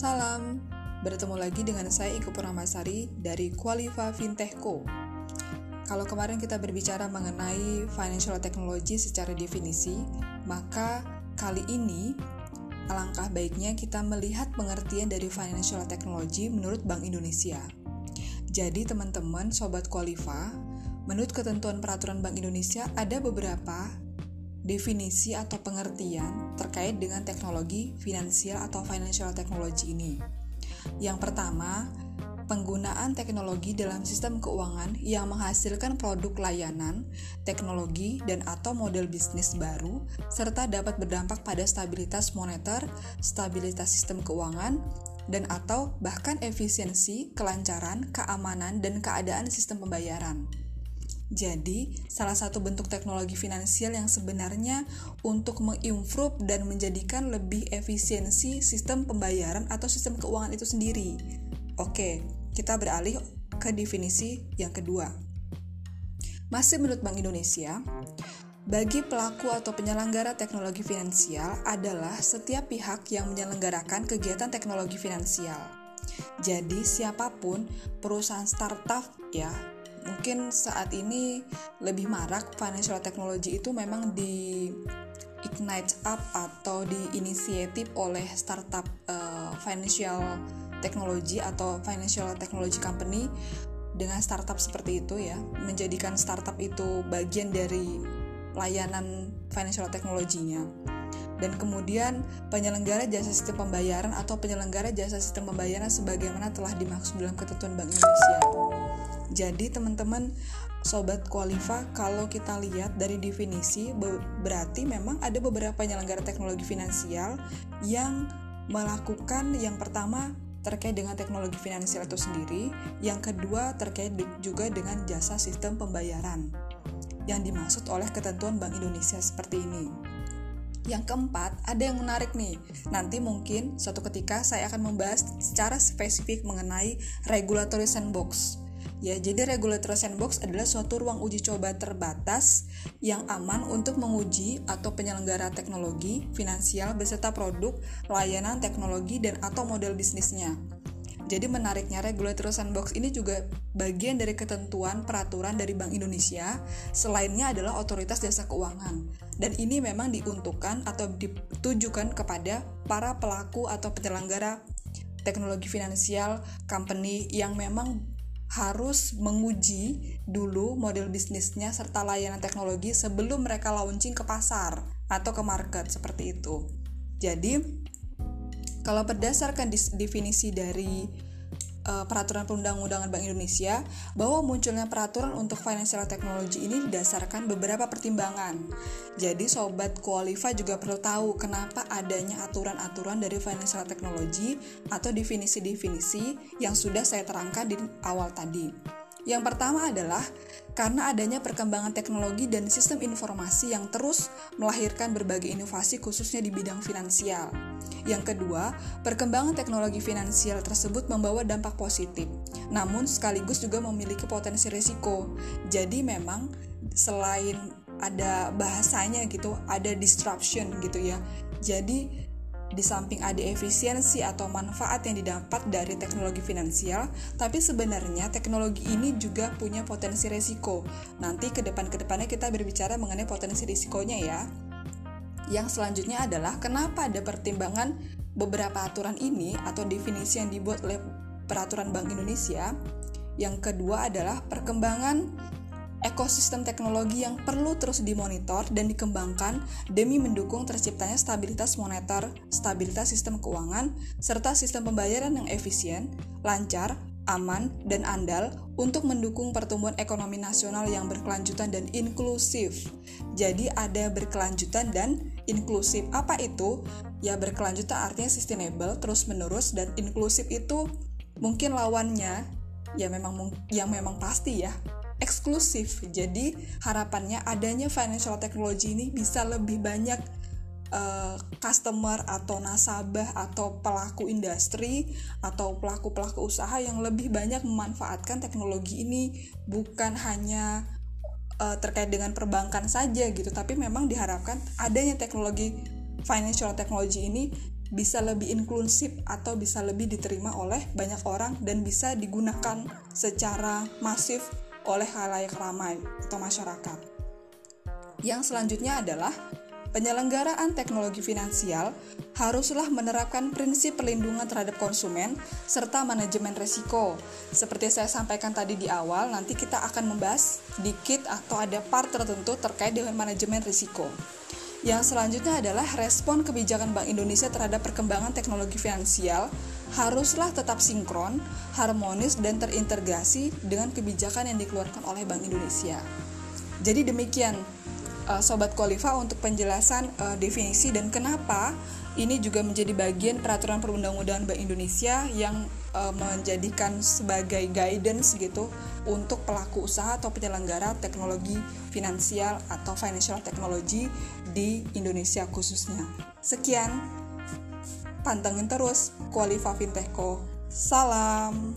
Salam, bertemu lagi dengan saya Iko Purnamasari dari Qualifa Fintechco. Kalau kemarin kita berbicara mengenai financial technology secara definisi, maka kali ini alangkah baiknya kita melihat pengertian dari financial technology menurut Bank Indonesia. Jadi teman-teman, sobat Qualifa, menurut ketentuan peraturan Bank Indonesia ada beberapa definisi atau pengertian terkait dengan teknologi finansial atau financial technology ini. Yang pertama, penggunaan teknologi dalam sistem keuangan yang menghasilkan produk layanan, teknologi, dan atau model bisnis baru, serta dapat berdampak pada stabilitas moneter, stabilitas sistem keuangan, dan atau bahkan efisiensi, kelancaran, keamanan, dan keadaan sistem pembayaran. Jadi, salah satu bentuk teknologi finansial yang sebenarnya untuk mengimprove dan menjadikan lebih efisiensi sistem pembayaran atau sistem keuangan itu sendiri. Oke, kita beralih ke definisi yang kedua. Masih menurut Bank Indonesia, bagi pelaku atau penyelenggara teknologi finansial adalah setiap pihak yang menyelenggarakan kegiatan teknologi finansial. Jadi, siapa pun perusahaan startup ya mungkin saat ini lebih marak financial technology itu memang di ignite up atau diinisiatif oleh startup uh, financial technology atau financial technology company dengan startup seperti itu ya menjadikan startup itu bagian dari layanan financial technology-nya dan kemudian penyelenggara jasa sistem pembayaran atau penyelenggara jasa sistem pembayaran sebagaimana telah dimaksud dalam ketentuan Bank Indonesia. Jadi teman-teman sobat kualifa kalau kita lihat dari definisi berarti memang ada beberapa penyelenggara teknologi finansial yang melakukan yang pertama terkait dengan teknologi finansial itu sendiri, yang kedua terkait juga dengan jasa sistem pembayaran yang dimaksud oleh ketentuan Bank Indonesia seperti ini. Yang keempat, ada yang menarik nih. Nanti mungkin suatu ketika saya akan membahas secara spesifik mengenai regulatory sandbox. Ya, jadi regulator sandbox adalah suatu ruang uji coba terbatas yang aman untuk menguji atau penyelenggara teknologi, finansial beserta produk, layanan teknologi dan atau model bisnisnya. Jadi menariknya regulator sandbox ini juga bagian dari ketentuan peraturan dari Bank Indonesia, selainnya adalah otoritas jasa keuangan. Dan ini memang diuntukkan atau ditujukan kepada para pelaku atau penyelenggara teknologi finansial company yang memang harus menguji dulu model bisnisnya serta layanan teknologi sebelum mereka launching ke pasar atau ke market seperti itu. Jadi, kalau berdasarkan definisi dari uh, peraturan perundang-undangan Bank Indonesia bahwa munculnya peraturan untuk financial technology ini didasarkan beberapa pertimbangan. Jadi sobat Qualifa juga perlu tahu kenapa adanya aturan-aturan dari financial technology atau definisi-definisi yang sudah saya terangkan di awal tadi. Yang pertama adalah karena adanya perkembangan teknologi dan sistem informasi yang terus melahirkan berbagai inovasi khususnya di bidang finansial. Yang kedua, perkembangan teknologi finansial tersebut membawa dampak positif, namun sekaligus juga memiliki potensi risiko. Jadi memang selain ada bahasanya gitu, ada disruption gitu ya. Jadi di samping ada efisiensi atau manfaat yang didapat dari teknologi finansial, tapi sebenarnya teknologi ini juga punya potensi resiko. Nanti ke depan-kedepannya kita berbicara mengenai potensi risikonya ya. Yang selanjutnya adalah kenapa ada pertimbangan beberapa aturan ini atau definisi yang dibuat oleh peraturan Bank Indonesia. Yang kedua adalah perkembangan ekosistem teknologi yang perlu terus dimonitor dan dikembangkan demi mendukung terciptanya stabilitas moneter, stabilitas sistem keuangan, serta sistem pembayaran yang efisien, lancar, aman, dan andal untuk mendukung pertumbuhan ekonomi nasional yang berkelanjutan dan inklusif. Jadi ada berkelanjutan dan inklusif. Apa itu? Ya berkelanjutan artinya sustainable, terus-menerus dan inklusif itu mungkin lawannya ya memang yang memang pasti ya eksklusif. Jadi harapannya adanya financial technology ini bisa lebih banyak uh, customer atau nasabah atau pelaku industri atau pelaku-pelaku usaha yang lebih banyak memanfaatkan teknologi ini bukan hanya uh, terkait dengan perbankan saja gitu, tapi memang diharapkan adanya teknologi financial technology ini bisa lebih inklusif atau bisa lebih diterima oleh banyak orang dan bisa digunakan secara masif oleh halayak ramai atau masyarakat. Yang selanjutnya adalah penyelenggaraan teknologi finansial haruslah menerapkan prinsip perlindungan terhadap konsumen serta manajemen risiko. Seperti saya sampaikan tadi di awal, nanti kita akan membahas sedikit atau ada part tertentu terkait dengan manajemen risiko. Yang selanjutnya adalah respon kebijakan Bank Indonesia terhadap perkembangan teknologi finansial haruslah tetap sinkron, harmonis, dan terintegrasi dengan kebijakan yang dikeluarkan oleh Bank Indonesia. Jadi demikian uh, Sobat Kualifa untuk penjelasan uh, definisi dan kenapa ini juga menjadi bagian peraturan perundang-undangan Bank Indonesia yang uh, menjadikan sebagai guidance gitu untuk pelaku usaha atau penyelenggara teknologi finansial atau financial technology di Indonesia khususnya. Sekian, pantengin terus Kualifa Fintechco. Salam.